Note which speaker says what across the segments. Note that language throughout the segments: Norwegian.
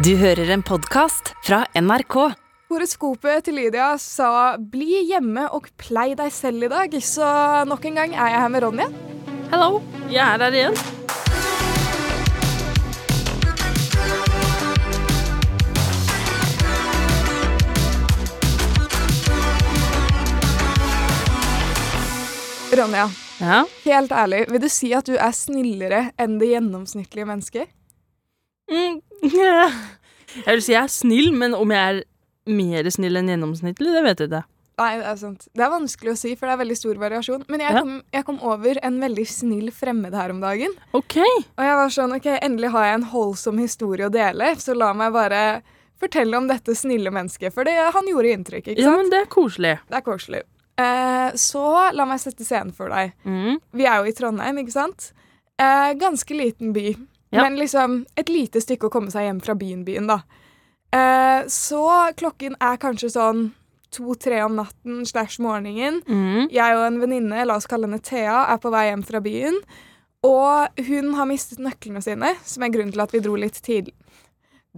Speaker 1: Du hører en podkast fra NRK.
Speaker 2: Horoskopet til Lydia sa 'bli hjemme og plei deg selv' i dag, så nok en gang er jeg her med Ronja.
Speaker 3: Hello, jeg er her igjen.
Speaker 2: Ronja,
Speaker 3: Ja.
Speaker 2: helt ærlig, vil du si at du er snillere enn det gjennomsnittlige mennesket?
Speaker 3: Mm. Jeg vil si jeg er snill, men om jeg er mer snill enn gjennomsnittlig, det vet jeg ikke.
Speaker 2: Nei, det er sant. Det er vanskelig å si, for det er veldig stor variasjon. Men jeg
Speaker 3: Ja.
Speaker 2: kom, jeg kom over en veldig snill fremmed her om dagen.
Speaker 3: OK.
Speaker 2: Og jeg var sånn, ok, endelig har jeg en holdsom historie å dele, så la meg bare fortelle om dette snille mennesket. For det, han gjorde inntrykk, ikke sant?
Speaker 3: Ja, men det er koselig.
Speaker 2: Det er koselig. Eh, så la meg sette scenen for deg.
Speaker 3: Mm.
Speaker 2: Vi er jo i Trondheim, ikke sant? Eh, ganske liten by.
Speaker 3: Ja.
Speaker 2: Men liksom et lite stykke å komme seg hjem fra byen-byen, da. Eh, så klokken er kanskje sånn to-tre om natten slash morgenen.
Speaker 3: Mm.
Speaker 2: Jeg og en venninne, la oss kalle henne Thea, er på vei hjem fra byen. Og hun har mistet nøklene sine, som er grunnen til at vi dro litt tidlig.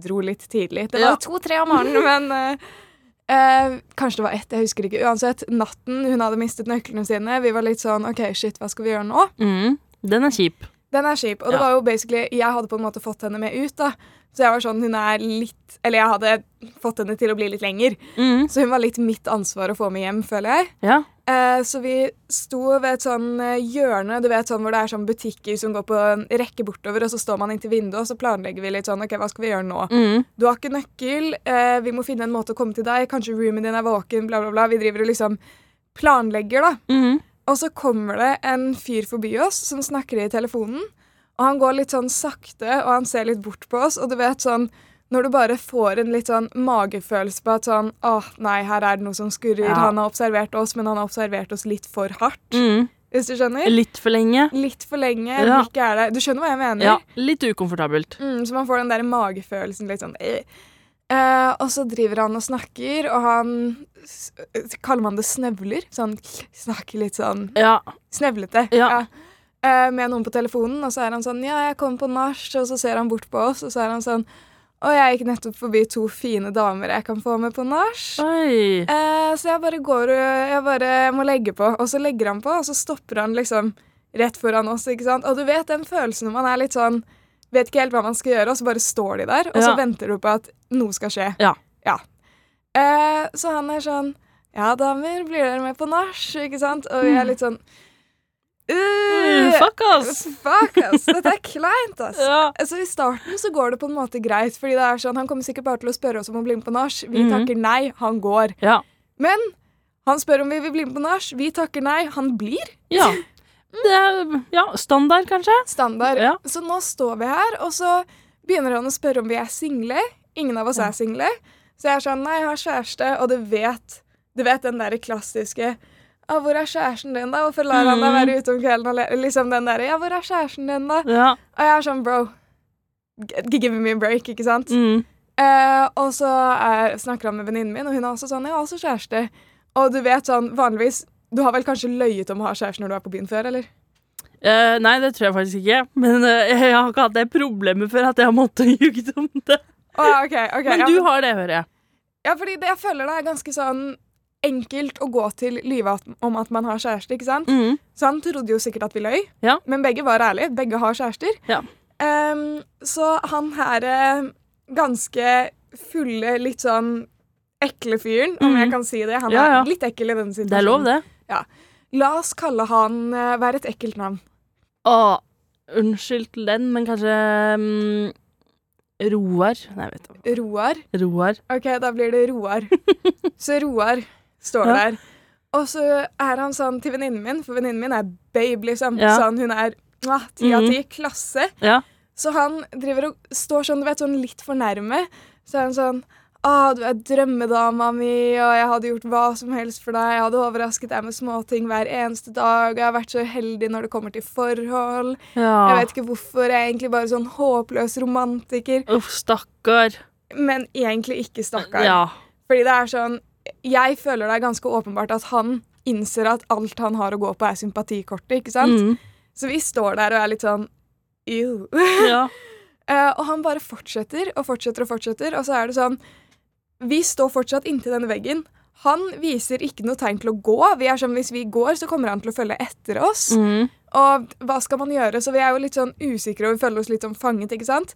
Speaker 2: Dro litt tidlig. Det var
Speaker 3: Ja.
Speaker 2: to-tre om morgenen, men eh, eh, Kanskje det var ett, jeg husker ikke. Uansett, natten hun hadde mistet nøklene sine. Vi var litt sånn OK, shit, hva skal vi gjøre nå?
Speaker 3: Mm. Den er kjip.
Speaker 2: Den er kjip. Og det
Speaker 3: Ja.
Speaker 2: var jo basically Jeg hadde på en måte fått henne med ut, da. Så jeg var sånn, hun er litt Eller jeg hadde fått henne til å bli litt lenger.
Speaker 3: Mm.
Speaker 2: Så hun var litt mitt ansvar å få med hjem, føler jeg.
Speaker 3: Ja.
Speaker 2: Eh, så vi sto ved et sånn eh, hjørne, du vet sånn hvor det er sånn butikker som går på rekke bortover, og så står man inntil vinduet, og så planlegger vi litt sånn OK, hva skal vi gjøre nå?
Speaker 3: Mm.
Speaker 2: Du har ikke nøkkel, eh, vi må finne en måte å komme til deg, kanskje roomien din er våken, bla, bla, bla. Vi driver og liksom planlegger, da.
Speaker 3: Mm.
Speaker 2: Og så kommer det en fyr forbi oss som snakker i telefonen. Og han går litt sånn sakte, og han ser litt bort på oss. Og du vet sånn Når du bare får en litt sånn magefølelse på at sånn Åh, nei, her er det noe som skurrer.
Speaker 3: Ja.
Speaker 2: Han har observert oss, men han har observert oss litt for hardt.
Speaker 3: Mm.
Speaker 2: Hvis du skjønner?
Speaker 3: Litt for lenge.
Speaker 2: Litt for lenge.
Speaker 3: Ja.
Speaker 2: Er? Du skjønner hva jeg mener?
Speaker 3: Ja, litt ukomfortabelt.
Speaker 2: Mm, så man får den der magefølelsen litt sånn eh. Eh, Og så driver han og snakker, og han Kaller man det snøvler? Sånn snakker litt sånn
Speaker 3: Ja.
Speaker 2: Snevlete.
Speaker 3: Ja.
Speaker 2: Eh, med noen på telefonen, og så er han sånn Ja, jeg kom på nach, og så ser han bort på oss, og så er han sånn Å, jeg gikk nettopp forbi to fine damer jeg kan få med på nach. Eh, så jeg bare går og Jeg bare må legge på. Og så legger han på, og så stopper han liksom rett foran oss, ikke sant. Og du vet den følelsen når man er litt sånn Vet ikke helt hva man skal gjøre, og så bare står de der, og så venter du på at noe skal skje.
Speaker 3: Ja.
Speaker 2: Ja. Eh, så han er sånn Ja, damer, blir dere med på nach? Ikke sant? Og vi er litt sånn
Speaker 3: Mm,
Speaker 2: «Øh,
Speaker 3: fuck ass.
Speaker 2: Fuck, ass. Dette er kleint, ass.
Speaker 3: Ja.
Speaker 2: Altså, I starten så går det på en måte greit, fordi det er sånn, han kommer sikkert bare til å spørre oss om å bli med på nach. Vi
Speaker 3: Mhm.
Speaker 2: takker nei, han går.
Speaker 3: Ja.
Speaker 2: Men han spør om vi vil bli med på nach. Vi takker nei, han blir.
Speaker 3: Ja. Det er ja, standard, kanskje?
Speaker 2: Standard.
Speaker 3: Ja.
Speaker 2: Så nå står vi her, og så begynner han å spørre om vi er single. Ingen av oss
Speaker 3: Ja.
Speaker 2: er single. Så jeg er sånn Nei, jeg har kjæreste, og du vet Du vet den derre klassiske ah, 'Hvor er kjæresten din, da? Hvorfor lar han deg
Speaker 3: Mhm.
Speaker 2: være ute om kvelden?' alene?» Liksom den derre 'Ja, hvor er kjæresten din, da?'
Speaker 3: Ja.
Speaker 2: Og jeg er sånn, bro Give me a break, ikke sant?
Speaker 3: Mm.
Speaker 2: Eh, og så er, snakker han med venninnen min, og hun er også sånn 'Jeg har også kjæreste'. Og du vet sånn, vanligvis Du har vel kanskje løyet om å ha kjæreste når du er på byen før, eller?
Speaker 3: Uh, nei, det tror jeg faktisk ikke. Men uh, jeg har ikke hatt det problemet før at jeg har måttet ljuge om det.
Speaker 2: Å, okay, ok, ok.
Speaker 3: Men
Speaker 2: ja,
Speaker 3: du har det, hører jeg.
Speaker 2: Ja, fordi det, jeg føler det er ganske sånn enkelt å gå til live om at man har kjæreste, ikke sant?
Speaker 3: Mm.
Speaker 2: Så han trodde jo sikkert at vi løy,
Speaker 3: Ja.
Speaker 2: men begge var ærlige. Begge har kjærester.
Speaker 3: Ja.
Speaker 2: Um, så han her eh, ganske fulle, litt sånn ekle fyren, om
Speaker 3: Mhm.
Speaker 2: jeg kan si det. Han
Speaker 3: ja.
Speaker 2: er litt ekkel i denne situasjonen.
Speaker 3: Det er lov, det.
Speaker 2: La oss kalle han eh, Hva er et ekkelt navn?
Speaker 3: Å, unnskyld til den, men kanskje um, Roar? Nei, vet du.
Speaker 2: Roar.
Speaker 3: Roar.
Speaker 2: OK, da blir det Roar. så Roar står
Speaker 3: Ja.
Speaker 2: der. Og så er han sånn til venninnen min, for venninnen min er babe, liksom.
Speaker 3: Ja.
Speaker 2: Sånn, hun er mwah, ti av
Speaker 3: Mhm.
Speaker 2: ti. Klasse.
Speaker 3: Ja.
Speaker 2: Så han driver og står sånn, du vet, sånn litt for nærme. Så er han sånn Å, du er drømmedama mi, og jeg hadde gjort hva som helst for deg. Jeg hadde overrasket deg med småting hver eneste dag. Jeg har vært så heldig når det kommer til forhold.
Speaker 3: ja.
Speaker 2: Jeg vet ikke hvorfor. Jeg er egentlig bare sånn håpløs romantiker.
Speaker 3: Uff, stakkar.
Speaker 2: Men egentlig ikke, stakkar.
Speaker 3: Ja.
Speaker 2: Fordi det er sånn Jeg føler det er ganske åpenbart at han innser at alt han har å gå på, er sympatikortet, ikke sant?
Speaker 3: Mm.
Speaker 2: Så vi står der og er litt sånn Ew.
Speaker 3: ja.
Speaker 2: uh, og han bare fortsetter og fortsetter og fortsetter, og så er det sånn Vi står fortsatt inntil denne veggen. Han viser ikke noe tegn til å gå. Vi er sånn, Hvis vi går, så kommer han til å følge etter oss.
Speaker 3: Mm.
Speaker 2: Og hva skal man gjøre? Så vi er jo litt sånn usikre og vi føler oss litt sånn fanget, ikke sant?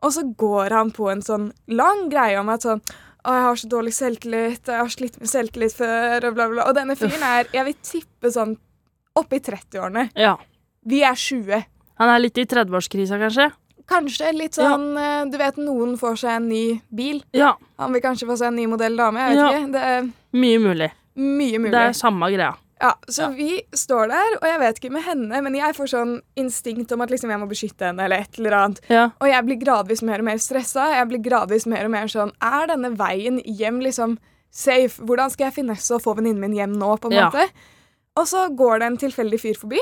Speaker 2: Og så går han på en sånn lang greie om at sånn å, jeg har så dårlig selvtillit, og jeg har slitt med selvtillit før, og bla, bla. Og denne fyren er, jeg vil tippe sånn oppe i 30-årene.
Speaker 3: Ja.
Speaker 2: Vi er 20.
Speaker 3: Han er litt i 30-årskrisa, kanskje?
Speaker 2: Kanskje litt sånn ja. Du vet, noen får seg en ny bil.
Speaker 3: Ja.
Speaker 2: Han vil kanskje få seg en ny modell dame. Jeg vet
Speaker 3: Ja.
Speaker 2: ikke. Det er
Speaker 3: Mye mulig.
Speaker 2: mye mulig.
Speaker 3: Det er samme greia.
Speaker 2: Ja, Så vi står der, og jeg vet ikke med henne, men jeg får sånn instinkt om at liksom jeg må beskytte henne, eller et eller annet. Og jeg blir gradvis mer og mer stressa. Jeg blir gradvis mer og mer sånn Er denne veien hjem liksom safe? Hvordan skal jeg finesse og få venninnen min hjem nå, på en måte? Og så går det en tilfeldig fyr forbi,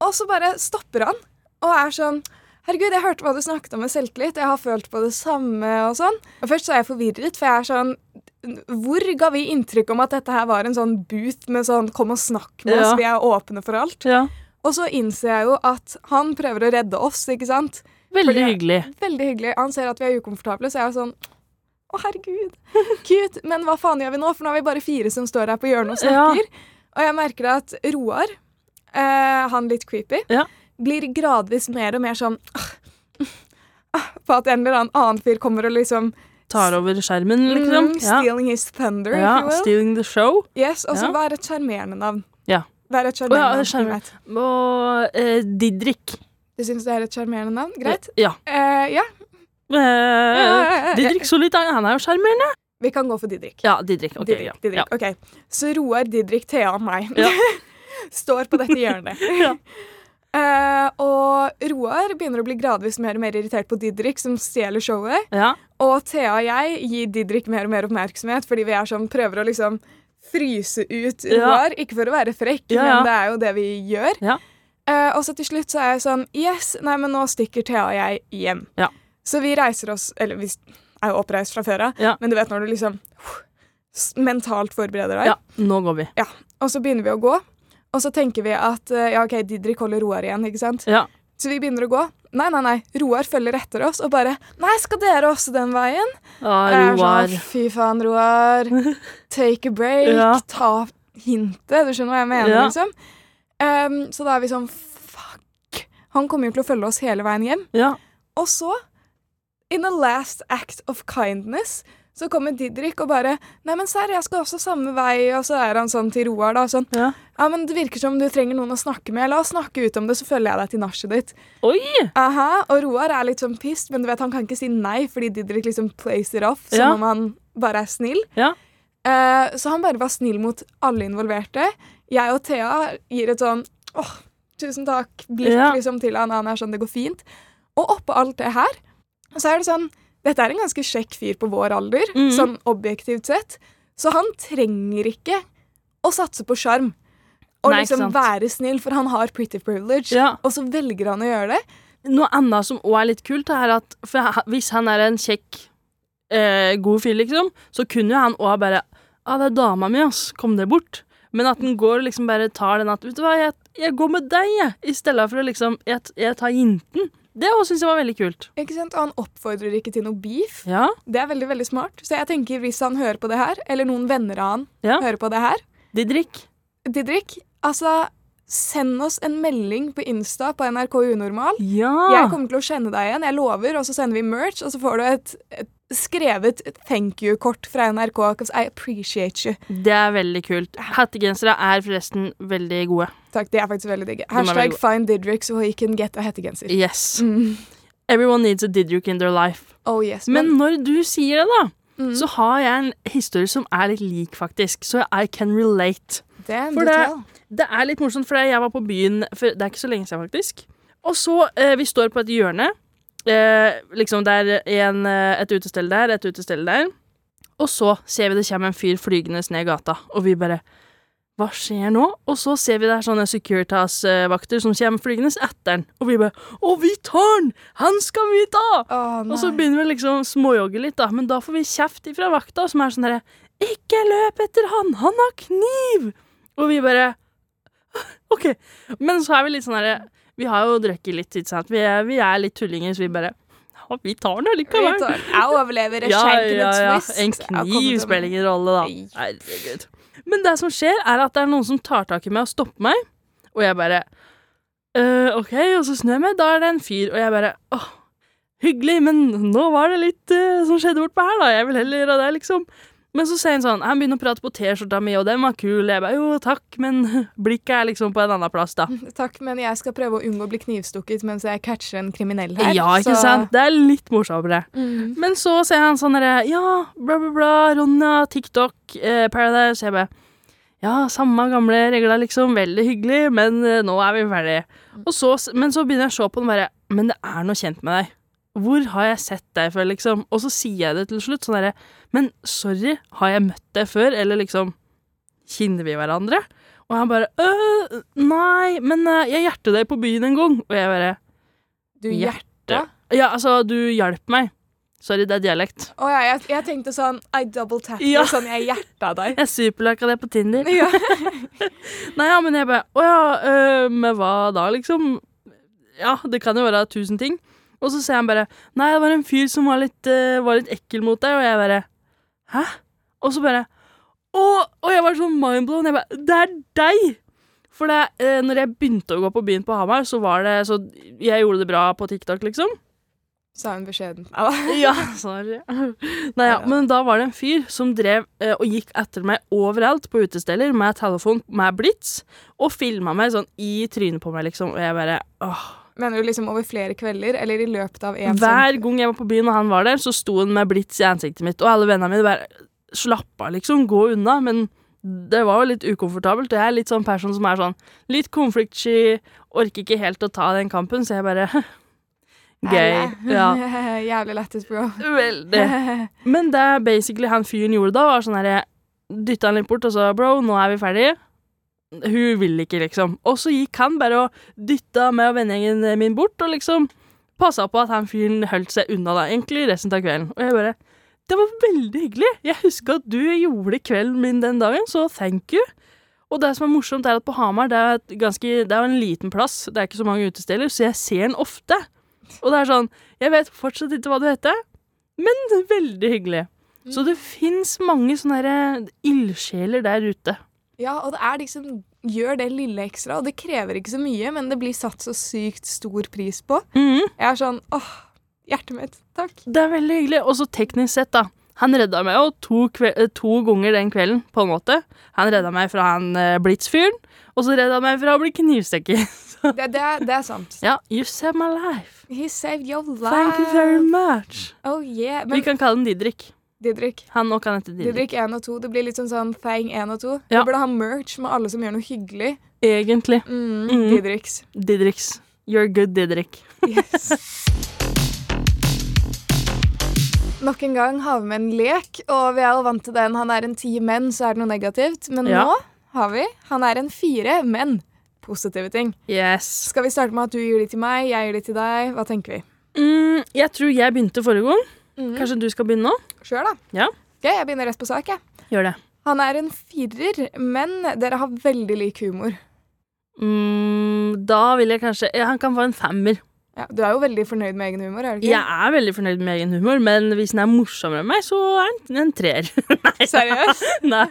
Speaker 2: og så bare stopper han og er sånn Herregud, jeg hørte hva du snakket om med selvtillit. Jeg har følt på det samme og sånn. Og først så er jeg forvirret, for jeg er sånn Hvor ga vi inntrykk om at dette her var en sånn booth med sånn Kom og snakk med oss,
Speaker 3: Ja.
Speaker 2: vi er åpne for alt.
Speaker 3: ja.
Speaker 2: Og så innser jeg jo at han prøver å redde oss, ikke sant?
Speaker 3: Veldig
Speaker 2: Fordi-
Speaker 3: hyggelig.
Speaker 2: Veldig hyggelig. Han ser at vi er ukomfortable, så jeg er sånn Å, herregud. Cute. Men hva faen gjør vi nå? For nå er vi bare fire som står her på hjørnet og
Speaker 3: Ja.
Speaker 2: snakker. Og jeg merker at Roar, eh, han litt creepy,
Speaker 3: Ja.
Speaker 2: Blir gradvis mer og mer sånn På at en eller annen fyr kommer og liksom
Speaker 3: Tar over skjermen, liksom.
Speaker 2: mm,
Speaker 3: Ja.
Speaker 2: Stealing his thunder, if you will.
Speaker 3: Stealing the show.
Speaker 2: Yes, Og så
Speaker 3: Ja.
Speaker 2: er et sjarmerende navn?
Speaker 3: Ja.
Speaker 2: Er et
Speaker 3: ja,
Speaker 2: sjarmerende navn?
Speaker 3: Og eh, Didrik.
Speaker 2: Du syns det er et sjarmerende navn? Greit.
Speaker 3: Ja.
Speaker 2: Eh, ja.
Speaker 3: Eh, Didrik Solitang, han er jo sjarmerende.
Speaker 2: Vi kan gå for Didrik.
Speaker 3: Ja, Didrik. ok,
Speaker 2: Didrik,
Speaker 3: ja.
Speaker 2: Didrik.
Speaker 3: Ja.
Speaker 2: Ok, Så Roar, Didrik, Thea og meg
Speaker 3: Ja.
Speaker 2: står på dette hjørnet.
Speaker 3: Ja.
Speaker 2: Eh, og Roar begynner å bli gradvis mer og mer irritert på Didrik, som stjeler showet.
Speaker 3: Ja.
Speaker 2: Og Thea og jeg gir Didrik mer og mer oppmerksomhet, fordi vi er sånn, prøver å liksom fryse ut
Speaker 3: Ja.
Speaker 2: Roar. Ikke for å være frekk,
Speaker 3: Ja, ja.
Speaker 2: men det er jo det vi gjør.
Speaker 3: Ja.
Speaker 2: Eh, og så til slutt så er jeg sånn Yes, nei, men nå stikker Thea og jeg hjem.
Speaker 3: Ja.
Speaker 2: Så vi reiser oss Eller vi er jo oppreist fra før av,
Speaker 3: Ja.
Speaker 2: men du vet når du liksom mentalt forbereder deg.
Speaker 3: ja, nå går vi.
Speaker 2: Og så begynner vi å gå, og så tenker vi at eh, ja, ok, Didrik holder Roar igjen, ikke sant?
Speaker 3: Ja.
Speaker 2: Så vi begynner å gå. Nei, nei, nei. Roar følger etter oss og bare Nei, skal dere også den veien?
Speaker 3: Ah,
Speaker 2: er
Speaker 3: Roar.
Speaker 2: Sånn, Fy faen, Roar. Take a break.
Speaker 3: Ja.
Speaker 2: Ta hintet. Du skjønner hva jeg mener,
Speaker 3: Ja.
Speaker 2: liksom? Um, så da er vi sånn Fuck. Han kommer jo til å følge oss hele veien hjem.
Speaker 3: Ja.
Speaker 2: Og så, in the last act of kindness, så kommer Didrik og bare Nei, men serr, jeg skal også samme vei. Og så er han sånn til Roar, da. Sånn
Speaker 3: ja.
Speaker 2: Ja, men det virker som du trenger noen å snakke med. La oss snakke ut om det, så følger jeg deg til nachet ditt.
Speaker 3: Oi!
Speaker 2: Aha, Og Roar er litt sånn pissed, men du vet, han kan ikke si nei fordi Didrik liksom plays it off som
Speaker 3: Ja.
Speaker 2: om han bare er snill.
Speaker 3: Ja.
Speaker 2: Eh, så han bare var snill mot alle involverte. Jeg og Thea gir et sånn åh, tusen takk-blikk
Speaker 3: Ja.
Speaker 2: liksom, til han. Han er sånn, det går fint. Og oppå alt det her, så er det sånn Dette er en ganske kjekk fyr på vår alder,
Speaker 3: mm.
Speaker 2: sånn objektivt sett. Så han trenger ikke å satse på sjarm. Og
Speaker 3: Nei,
Speaker 2: liksom være snill, for han har pretty privilege.
Speaker 3: Ja.
Speaker 2: Og så velger han å gjøre det.
Speaker 3: Noe annet som òg er litt kult, er at hvis han er en kjekk, eh, god fyr, liksom, så kunne jo han òg bare ah, 'Det er dama mi, ass. Kom deg bort.' Men at han går og liksom bare tar den at 'Vet du hva, jeg, jeg går med deg, jeg', i stedet for å liksom Jeg, jeg tar jinten. Det syns jeg var veldig kult.
Speaker 2: Ikke sant? Og han oppfordrer ikke til noe beef.
Speaker 3: Ja.
Speaker 2: Det er veldig veldig smart. Så jeg tenker hvis han hører på det her, eller noen venner av han
Speaker 3: Ja.
Speaker 2: hører på det her
Speaker 3: Didrik.
Speaker 2: Didrik, altså Send oss en melding på Insta på NRK Unormal.
Speaker 3: Ja.
Speaker 2: Jeg kommer til å kjenne deg igjen, jeg lover. Og så sender vi merch, og så får du et, et skrevet thank you-kort fra NRK. Because I appreciate you.
Speaker 3: Det er veldig kult. Hettegensere er forresten veldig gode.
Speaker 2: Takk, det er faktisk veldig
Speaker 3: digge.
Speaker 2: Hashtag
Speaker 3: veldig
Speaker 2: find Didrik so he can get a hettegenser.
Speaker 3: Yes.
Speaker 2: Mm.
Speaker 3: Everyone needs a Didrik in their life.
Speaker 2: Oh yes.
Speaker 3: Men når du sier det, da,
Speaker 2: Mm.
Speaker 3: så har jeg en historie som er litt lik, faktisk. Så I can relate.
Speaker 2: Damn,
Speaker 3: for det- Det er litt morsomt, for jeg var på byen for Det er ikke så lenge siden, faktisk. Og så eh, Vi står på et hjørne. Eh, liksom det er en, eh, et utestell der, et utestell der. Og så ser vi det kommer en fyr flygende ned gata, og vi bare Hva skjer nå? Og så ser vi det er sånne Securitas-vakter som kommer flygende etter han, Og vi bare Å, vi tar den! Han skal vi ta!
Speaker 2: Oh.
Speaker 3: Og så begynner vi liksom småjogge litt, da. Men da får vi kjeft ifra vakta, som er sånn herre Ikke løp etter han! Han har kniv! Og vi bare OK. Men så er vi litt sånn derre Vi har jo drukket litt, ikke sant. Vi er, vi er litt tullinger, så vi bare vi tar den allikevel.
Speaker 2: Jeg overlever en
Speaker 3: Ja, Ja, ja,
Speaker 2: ja.
Speaker 3: En kniv spiller ingen rolle, da. Herregud. Men det som skjer, er at det er noen som tar tak i meg og stopper meg, og jeg bare «Øh, OK, og så snur jeg meg, da er det en fyr, og jeg bare åh, hyggelig, men nå var det litt uh, som skjedde bortpå her, da. Jeg vil heller gjøre det, liksom. Men så sier han sånn Han begynner å prate på T-skjorta mi, og den var kul. Jeg bare jo, takk, men blikket er liksom på en annen plass, da.
Speaker 2: Takk, men jeg skal prøve å unngå å bli knivstukket mens jeg catcher en kriminell her.
Speaker 3: Ja, ikke
Speaker 2: så-
Speaker 3: sant? Det er litt morsommere.
Speaker 2: Mm.
Speaker 3: Men så ser han sånn derre Ja, bla, bla, bla. Ronja, TikTok, eh, Paradise. Jeg bare Ja, samme gamle regler, liksom. Veldig hyggelig, men eh, nå er vi ferdige. Så, men så begynner jeg å se på den bare Men det er noe kjent med deg. Hvor har jeg sett deg før, liksom? Og så sier jeg det til slutt sånn derre Men sorry, har jeg møtt deg før? Eller liksom Kjenner vi hverandre? Og han bare øh, Nei, men eh, jeg hjertet deg på byen en gang. Og jeg bare
Speaker 2: Du
Speaker 3: Hjerte. Ja, altså, du hjalp meg. Sorry, det er dialekt.
Speaker 2: Å ja, jeg, jeg tenkte sånn I double tap
Speaker 3: Ja.
Speaker 2: sånn jeg hjerta deg.
Speaker 3: Jeg superlika det på Tinder.
Speaker 2: Ja.
Speaker 3: Nei, ja, men jeg bare Å ja, øh, med hva da, liksom? Ja, det kan jo være tusen ting. Og så ser han bare Nei, det var en fyr som var litt, uh, var litt ekkel mot deg, og jeg bare Hæ? Og så bare Å! Og jeg var sånn mindblown. Jeg bare Det er deg! For det, uh, når jeg begynte å gå på byen på Hamar, så var det Så jeg gjorde det bra på TikTok, liksom.
Speaker 2: Sa hun beskjeden. Ja.
Speaker 3: Sorry. Nei, ja, men da var det en fyr som drev uh, og gikk etter meg overalt på utesteder med telefon med blits, og filma meg sånn i trynet på meg, liksom. Og jeg bare åh.
Speaker 2: Mener du liksom over flere kvelder, eller i løpet av en
Speaker 3: Hver gang jeg var på byen og han var der, så sto han med blits i ansiktet mitt, og alle vennene mine bare Slapp av, liksom. Gå unna. Men det var jo litt ukomfortabelt, jeg er litt sånn person som er sånn litt konfliktsky, orker ikke helt å ta den kampen, så jeg bare
Speaker 2: sånn
Speaker 3: Gøy. Ja.
Speaker 2: Jævlig lættis, bro.
Speaker 3: Veldig. Men det basically han fyren gjorde da, var sånn herre Dytta han litt bort og så 'bro, nå er vi ferdige'. Hun vil ikke, liksom. Og så gikk han bare og dytta meg og vennegjengen min bort, og liksom passa på at han fyren holdt seg unna da, egentlig resten av kvelden. Og jeg bare Det var veldig hyggelig! Jeg husker at du gjorde kvelden min den dagen, så thank you. Og det som er morsomt, er at på Hamar det er, ganske, det er en liten plass, det er ikke så mange utesteder, så jeg ser den ofte. Og det er sånn Jeg vet fortsatt ikke hva du heter, men veldig hyggelig. Så det fins mange sånne eh, ildsjeler der ute.
Speaker 2: Ja, og det er de som gjør det lille ekstra, og det krever ikke så mye, men det blir satt så sykt stor pris på.
Speaker 3: Mm.
Speaker 2: Jeg er sånn åh, hjertet mitt, takk.
Speaker 3: Det er veldig hyggelig. Og så teknisk sett, da. Han redda meg jo to, eh, to ganger den kvelden, på en måte. Han redda meg fra han uh, Blitz-fyren, og så redda han meg fra å bli knivstukket.
Speaker 2: Det, det, det er sant.
Speaker 3: ja, you saved my life.
Speaker 2: He saved your life.
Speaker 3: Thank you very much.
Speaker 2: Oh yeah.
Speaker 3: Vi kan kalle den Didrik.
Speaker 2: Didrik,
Speaker 3: Han og hete Didrik.
Speaker 2: Didrik 1 og 2, det blir litt sånn sånn Fang 1 og 2.
Speaker 3: Ja.
Speaker 2: Vi burde ha merch med alle som gjør noe hyggelig.
Speaker 3: Egentlig.
Speaker 2: Mm,
Speaker 3: Mm.
Speaker 2: Didriks.
Speaker 3: Didriks. You're good, Didrik.
Speaker 2: Yes. Nok en gang har vi med en lek, og vi er jo vant til den. Han er en ti menn, så er det noe negativt. Men
Speaker 3: Ja.
Speaker 2: nå har vi Han er en fire menn. Positive ting.
Speaker 3: Yes.
Speaker 2: Skal vi starte med at du gir de til meg, jeg gir de til deg? Hva tenker vi?
Speaker 3: Mm, jeg tror jeg begynte forrige gang.
Speaker 2: Mm.
Speaker 3: Kanskje du skal begynne nå?
Speaker 2: Kjør, da.
Speaker 3: Ja.
Speaker 2: Ok, jeg begynner rett på sak, jeg.
Speaker 3: Gjør det.
Speaker 2: Han er en firer, men dere har veldig lik humor.
Speaker 3: Mm, da vil jeg kanskje ja, Han kan få en femmer.
Speaker 2: Ja, du er jo veldig fornøyd med egen humor, er du ikke?
Speaker 3: Jeg er veldig fornøyd med egen humor, men hvis den er morsommere enn meg, så er den en treer. Nei,
Speaker 2: Seriøst?
Speaker 3: Nei.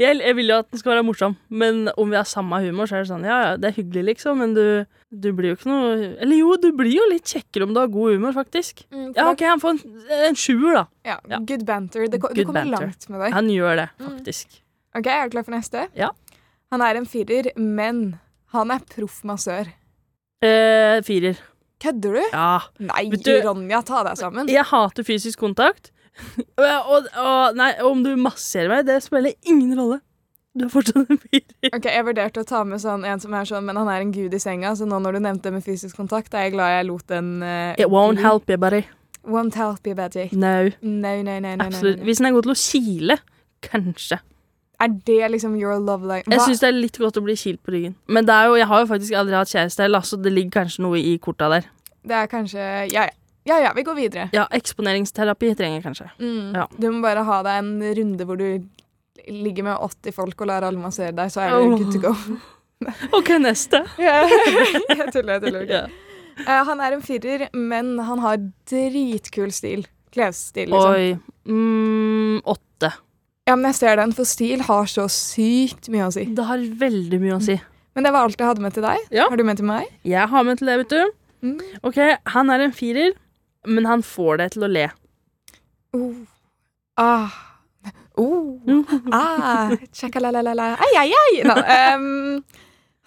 Speaker 3: Jeg, jeg vil jo at den skal være morsom, men om vi har samme humor, så er det sånn ja, ja, det er hyggelig, liksom, men du, du blir jo ikke noe Eller jo, du blir jo litt kjekkere om du har god humor, faktisk.
Speaker 2: Mm,
Speaker 3: Ja, OK, han får en, en sjuer, da.
Speaker 2: ja,
Speaker 3: Ja.
Speaker 2: Good banter. Det, du kommer
Speaker 3: banter.
Speaker 2: langt med deg.
Speaker 3: Han gjør det,
Speaker 2: Mm.
Speaker 3: faktisk.
Speaker 2: Ok, Er du klar for neste?
Speaker 3: Ja.
Speaker 2: Han er en firer, men han er proff massør.
Speaker 3: Eh, firer.
Speaker 2: Kødder du?
Speaker 3: Ja.
Speaker 2: Nei,
Speaker 3: du-
Speaker 2: Ronja, ta deg sammen.
Speaker 3: Jeg hater fysisk kontakt. og, og, og nei, om du masserer meg, det spiller ingen rolle. Du er fortsatt en fyr.
Speaker 2: Ok, Jeg vurderte å ta med sånn en som er sånn, men han er en gud i senga, så nå når du nevnte det med fysisk kontakt, er jeg glad jeg lot den uh,
Speaker 3: It won't help you, buddy.
Speaker 2: Won't help you, buddy.
Speaker 3: No.
Speaker 2: No, no, no, no,
Speaker 3: Absolutt. Hvis den er god til å kile, kanskje.
Speaker 2: Er det liksom your love?
Speaker 3: Jeg
Speaker 2: Hva-
Speaker 3: syns det er litt godt å bli kilt på ryggen. Men jo, jeg har jo faktisk aldri hatt kjæreste heller, så det ligger kanskje noe i korta der.
Speaker 2: Det er kanskje Ja, ja. Ja, ja, vi går videre.
Speaker 3: Ja, eksponeringsterapi trenger jeg kanskje.
Speaker 2: Mm.
Speaker 3: Ja.
Speaker 2: Du må bare ha deg en runde hvor du ligger med 80 folk og lar alle massere deg, så er du good to go.
Speaker 3: OK, neste.
Speaker 2: Ja, jeg tuller, jeg tuller.
Speaker 3: Okay.
Speaker 2: Eh, han er en firer, men han har dritkul stil. Klesstil, liksom.
Speaker 3: Oi. Mm, åtte.
Speaker 2: Ja, men jeg ser den, for stil har så sykt mye å si.
Speaker 3: Det har veldig mye å si.
Speaker 2: Men det var alt jeg hadde med til deg.
Speaker 3: Ja.
Speaker 2: Har du med til meg?
Speaker 3: Jeg har med til det, vet du.
Speaker 2: Mm.
Speaker 3: Ok, han er en firer, men han får deg til å le.
Speaker 2: Oh. Ah. Oh. Ah. Ai, ai, ai. No, ehm,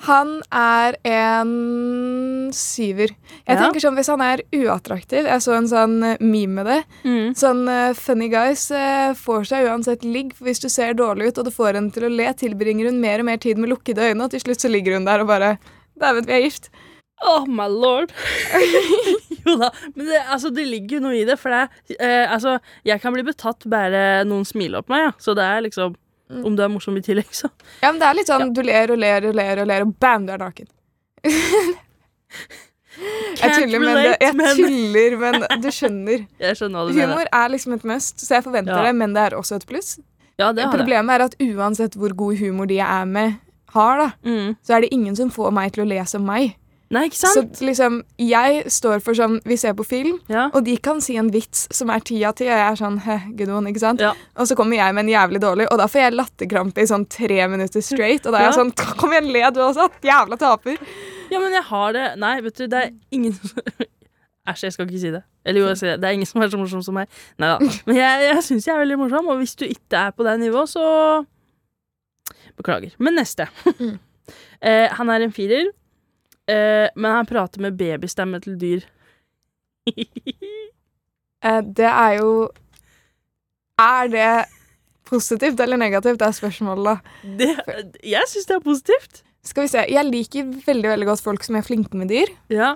Speaker 2: han er en syver. Jeg
Speaker 3: Ja.
Speaker 2: tenker sånn, Hvis han er uattraktiv Jeg så en sånn eh, meme med det.
Speaker 3: Mm.
Speaker 2: Sånn uh, Funny guys uh, får seg uansett ligg, hvis du ser dårlig ut og du får henne til å le, tilbringer hun mer og mer tid med lukkede øyne, og til slutt så ligger hun der og bare Dæven, vi er gift.
Speaker 3: Oh my lord. jo da, men det, altså, det ligger jo noe i det. For det, eh, altså, jeg kan bli betatt bare noen smiler på meg, ja. Så det er liksom
Speaker 2: Mm.
Speaker 3: Om du er morsom i tillegg, så.
Speaker 2: Ja, men det er litt sånn du ler og ler og ler og ler, og bam, du er naken. Jeg tuller, men, det, jeg tuller, men du skjønner.
Speaker 3: Jeg skjønner hva du mener.
Speaker 2: Humor er liksom et must, så jeg forventer
Speaker 3: Ja.
Speaker 2: det, men det er også et pluss.
Speaker 3: Ja, det har.
Speaker 2: Problemet er at uansett hvor god humor de jeg er med, har, da,
Speaker 3: Mm.
Speaker 2: så er det ingen som får meg til å le som meg.
Speaker 3: Nei, ikke
Speaker 2: Så liksom, jeg står for sånn Vi ser på film,
Speaker 3: Ja.
Speaker 2: og de kan si en vits som er ti av ti, og jeg er sånn Heh, good one, ikke sant?
Speaker 3: Ja.
Speaker 2: Og så kommer jeg med en jævlig dårlig, og da får jeg latterkrampe i sånn tre minutter straight. Og da er jeg
Speaker 3: Ja.
Speaker 2: sånn Kom igjen, le du også, jævla taper.
Speaker 3: ja, men jeg har det Nei, vet du, det er ingen Æsj, jeg skal ikke si det. Eller jo, jeg sier det. Det er ingen som er så morsom som meg. Nei da. Men jeg, jeg syns jeg er veldig morsom, og hvis du ikke er på det nivået, så Beklager. Men neste.
Speaker 2: Mm.
Speaker 3: eh, han er en firer, eh, men han prater med babystemme til dyr.
Speaker 2: Eh, det er jo Er det positivt eller negativt? Det er spørsmålet, da.
Speaker 3: det, jeg syns det er positivt.
Speaker 2: Skal vi se. Jeg liker veldig veldig godt folk som er flinke med dyr.
Speaker 3: Ja.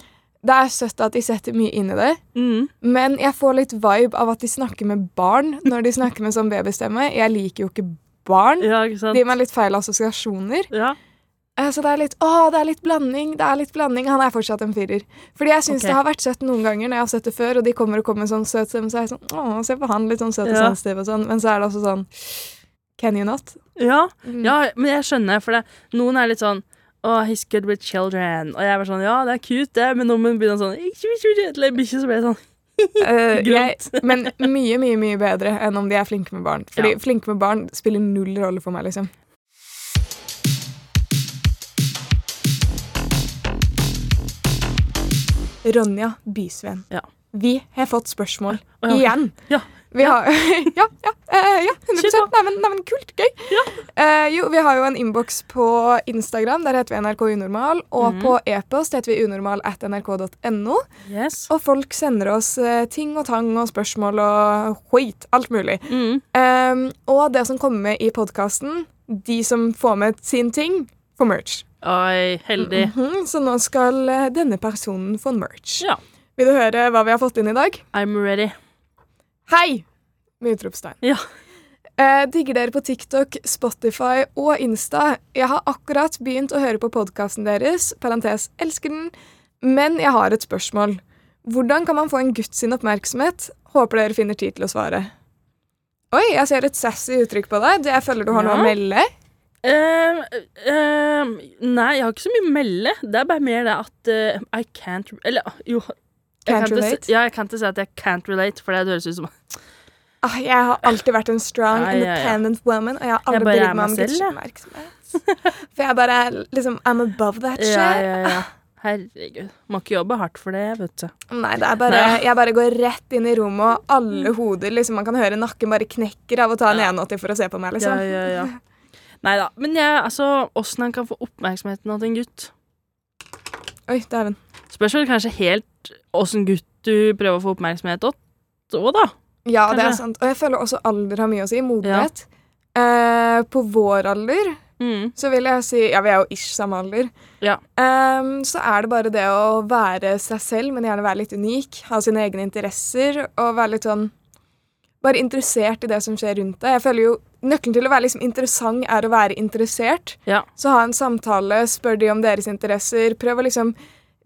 Speaker 2: Det er søtt at de setter mye inn i det,
Speaker 3: Mm.
Speaker 2: men jeg får litt vibe av at de snakker med barn når de snakker med sånn babystemme. Jeg liker jo ikke barn.
Speaker 3: ja, ikke sant?
Speaker 2: Det gir meg litt feil assosiasjoner.
Speaker 3: Ja.
Speaker 2: Eh, Så det er litt Å, det er litt blanding. Det er litt blanding. Han er fortsatt en firer. Fordi jeg syns
Speaker 3: okay.
Speaker 2: det har vært søtt noen ganger når jeg har sett det før, og de kommer og kommer sånn søt stemme, så er jeg sånn Å, se på han, litt sånn søt og
Speaker 3: Ja.
Speaker 2: sensitiv og sånn. Men så er det også sånn Can you not?
Speaker 3: Ja.
Speaker 2: Mm.
Speaker 3: ja, men jeg skjønner, for det, noen er litt sånn Oh, he's good with children. Og jeg var sånn, ja, det er cute, det, men når man begynner sånn Eller bikkje, så blir jeg sånn
Speaker 2: Uh, jeg, men mye, mye mye bedre enn om de er flinke med barn. Fordi
Speaker 3: Ja.
Speaker 2: flinke med barn spiller null rolle for meg, liksom. Ronja Bysveen.
Speaker 3: Ja.
Speaker 2: Vi har fått spørsmål
Speaker 3: ja,
Speaker 2: igjen.
Speaker 3: Ja.
Speaker 2: Vi har, ja, ja, eh, ja, 100
Speaker 3: Shit, da.
Speaker 2: Neimen, neimen, kult. Gøy. Uh, jo, vi har jo en innboks på Instagram. Der heter vi NRK Unormal. Og
Speaker 3: mm.
Speaker 2: på e-post heter vi unormal at nrk.no.
Speaker 3: Yes.
Speaker 2: Og folk sender oss eh, ting og tang og spørsmål og skit. Alt mulig.
Speaker 3: Mm.
Speaker 2: Um, og det som kommer med i podkasten, de som får med sin ting, får merch.
Speaker 3: Oi, heldig.
Speaker 2: Mhm, så nå skal eh, denne personen få merch.
Speaker 3: Ja.
Speaker 2: Vil du høre hva vi har fått inn i dag?
Speaker 3: I'm ready.
Speaker 2: Hei! Med utropstegn.
Speaker 3: Ja.
Speaker 2: Eh, digger dere på TikTok, Spotify og Insta. Jeg har akkurat begynt å høre på podkasten deres, parentes elsker den, men jeg har et spørsmål. Hvordan kan man få en gutt sin oppmerksomhet? Håper dere finner tid til å svare. Oi, jeg ser et sassy uttrykk på deg. Det jeg føler du har noe å melde.
Speaker 3: Ehm, nei, jeg har ikke så mye å melde. Det er bare mer det at uh, I can't Eller jo jeg
Speaker 2: Can't
Speaker 3: kan ikke
Speaker 2: relate?
Speaker 3: Si, ja, jeg kan ikke si at jeg can't relate, for det høres ut som
Speaker 2: Ah, jeg har alltid vært en strong,
Speaker 3: Ja, ja, ja.
Speaker 2: independent woman, og jeg har aldri brydd meg om gudsoppmerksomhet. For jeg bare liksom I'm above that shit.
Speaker 3: Ja, ja, ja. Herregud. Må ikke jobbe hardt for det, vet du.
Speaker 2: Nei, det er bare,
Speaker 3: Nei.
Speaker 2: jeg bare går rett inn i rommet, og alle hoder liksom, Man kan høre nakken bare knekker av å ta en
Speaker 3: Ja.
Speaker 2: 180 for å se på meg,
Speaker 3: Ja,
Speaker 2: liksom.
Speaker 3: ja, ja. Nei da. Men jeg, altså, åssen han kan få oppmerksomheten av en gutt
Speaker 2: Oi, dæven.
Speaker 3: Spørs vel kanskje helt åssen gutt du prøver å få oppmerksomhet òg, da.
Speaker 2: Ja, det er sant. Og jeg føler også alder har mye å si. Modenhet. Eh, på vår alder
Speaker 3: Mm.
Speaker 2: så vil jeg si Ja, vi er jo ish samme alder.
Speaker 3: Ja.
Speaker 2: Eh, så er det bare det å være seg selv, men gjerne være litt unik. Ha sine egne interesser og være litt sånn Bare interessert i det som skjer rundt deg. Jeg føler jo Nøkkelen til å være liksom interessant er å være interessert.
Speaker 3: Ja.
Speaker 2: Så ha en samtale, spør de om deres interesser. Prøv å liksom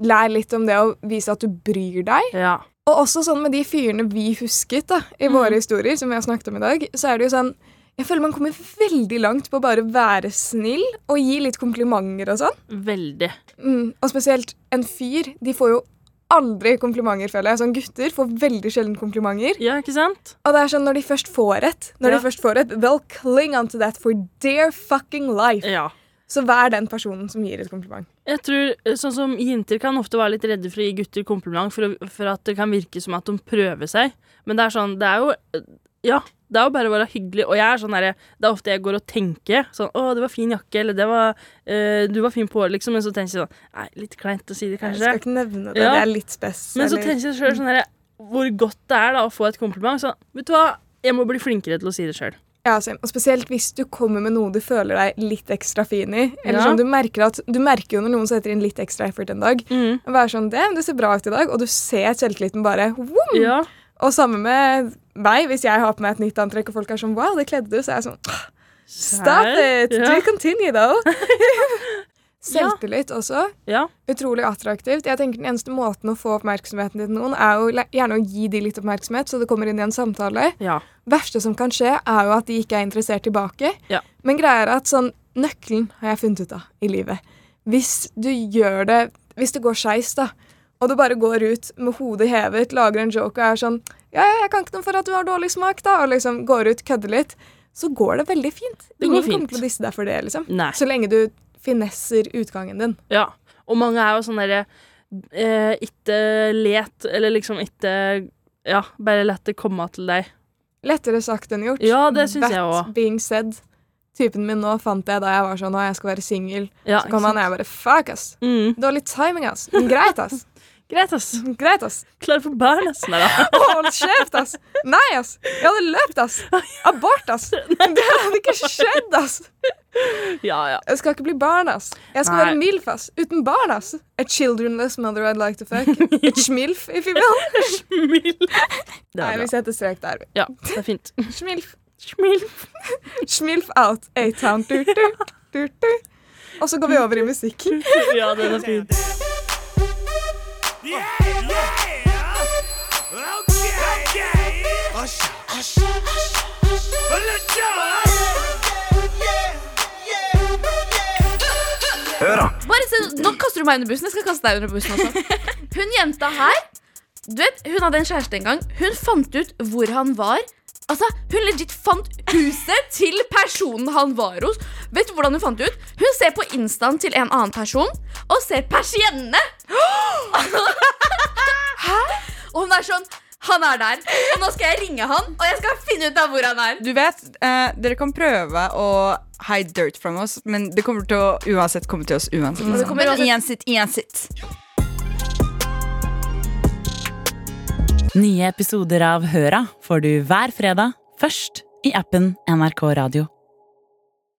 Speaker 2: lære litt om det og vise at du bryr deg.
Speaker 3: ja.
Speaker 2: Og også sånn med de fyrene vi husket da, i
Speaker 3: Mm.
Speaker 2: våre historier, som vi har snakket om i dag, så er det jo sånn Jeg føler man kommer veldig langt på å bare være snill og gi litt komplimenter og sånn.
Speaker 3: Veldig.
Speaker 2: Mm, og spesielt en fyr. De får jo aldri komplimenter, føler jeg. Sånn Gutter får veldig sjelden komplimenter.
Speaker 3: Ja, ikke sant?
Speaker 2: Og det er sånn når de først får et, når
Speaker 3: Ja.
Speaker 2: de først får et, they'll cling onto that for dear fucking life.
Speaker 3: Ja.
Speaker 2: Så vær den personen som gir et kompliment.
Speaker 3: Jeg tror, eh, sånn som Jenter kan ofte være litt redde for å gi gutter kompliment for, for at det kan virke som at de prøver seg. Men det er sånn, det er jo Ja, det er jo bare å være hyggelig. Og jeg er sånn der, Det er ofte jeg går og tenker sånn Å, det var fin jakke, eller det var uh, Du var fin på håret, liksom. Men så tenker jeg sånn Nei, litt kleint å si det, kanskje.
Speaker 2: Jeg skal ikke nevne det.
Speaker 3: Ja.
Speaker 2: Det er litt spess.
Speaker 3: Men så tenker jeg selv sånn derre Hvor godt det er da å få et kompliment. Sånn, vet du hva, jeg må bli flinkere til å si det sjøl.
Speaker 2: Ja, same. og Spesielt hvis du kommer med noe du føler deg litt ekstra fin i. Eller
Speaker 3: Ja.
Speaker 2: sånn, du, merker at, du merker jo når noen setter inn litt ekstra effort en dag.
Speaker 3: Mm.
Speaker 2: Være sånn, det, det ser bra ut i dag, og du ser selvtilliten bare woom!
Speaker 3: Ja.
Speaker 2: Og samme med meg, hvis jeg har på meg et nytt antrekk, og folk er sånn wow, det kledde du, så er jeg sånn Stop it!
Speaker 3: Yeah.
Speaker 2: Do continue, though. Selvtillit også.
Speaker 3: Ja.
Speaker 2: Utrolig attraktivt. Jeg tenker Den eneste måten å få oppmerksomheten til noen, er jo gjerne å gi de litt oppmerksomhet, så det kommer inn i en samtale.
Speaker 3: ja.
Speaker 2: verste som kan skje, er jo at de ikke er interessert tilbake.
Speaker 3: Ja.
Speaker 2: Men greia er at sånn Nøkkelen har jeg funnet ut av i livet. Hvis du gjør det Hvis det går skeis, da, og du bare går ut med hodet hevet, lager en joke og er sånn Ja, ja, jeg kan ikke noe for at du har dårlig smak, da, og liksom går ut, kødder litt, så går det veldig fint.
Speaker 3: Det
Speaker 2: Ingen
Speaker 3: ikke
Speaker 2: kommer til å disse deg for det, liksom.
Speaker 3: Nei.
Speaker 2: Så lenge du finesser utgangen din.
Speaker 3: Ja. Og mange er jo sånn derre eh, Ikke let, eller liksom ikke Ja, bare la det komme til deg.
Speaker 2: Lettere sagt enn gjort.
Speaker 3: Ja, det synes
Speaker 2: That
Speaker 3: jeg også.
Speaker 2: being said. Typen min nå fant jeg da jeg var sånn Å, jeg skal være singel.
Speaker 3: Ja,
Speaker 2: Så kom han og jeg bare Fuck, ass.
Speaker 3: mm.
Speaker 2: Dårlig timing, ass. Men greit, ass.
Speaker 3: Greit, ass.
Speaker 2: Greit, ass.
Speaker 3: Klar for barn, ass. Nei da.
Speaker 2: Hold kjeft, ass. Nei, ass. Jeg hadde løpt, ass. Abort, ass. Det hadde ikke skjedd, ass.
Speaker 3: Ja, ja.
Speaker 2: Jeg skal ikke bli barn, ass. Jeg skal
Speaker 3: Nei.
Speaker 2: være MILF, ass. Uten barn, ass. A childrenless mother I'd like to fuck. A schmilf, if you will.
Speaker 3: Schmilf.
Speaker 2: Nei, vi setter strek der.
Speaker 3: Ja, det er fint.
Speaker 2: Schmilf.
Speaker 3: Schmilf.
Speaker 2: Schmilf out. A-town. Du, du, du, du. Og så går vi over i musikk.
Speaker 3: Ja, den er fin.
Speaker 4: Yeah, yeah. Okay, okay. Hush, hush, hush, hush. Well, let's go.
Speaker 5: Bare se, Nå kaster du meg under bussen. Jeg skal kaste deg under bussen også. Hun jenta her Du vet, Hun hadde en kjæreste en gang. Hun fant ut hvor han var. Altså, Hun legit fant huset til personen han var hos. Vet du hvordan Hun fant ut? Hun ser på instaen til en annen person og ser persiennene. Hæ? Og hun er sånn Han er der. Og nå skal jeg ringe han, og jeg skal finne ut av hvor han er.
Speaker 6: Du vet, eh, dere kan prøve å hide dirt from oss, men det kommer til å uansett komme til oss uansett.
Speaker 5: det kommer uansett.
Speaker 6: Uansett, uansett.
Speaker 7: Nye episoder av Høra får du hver fredag, først i appen NRK Radio.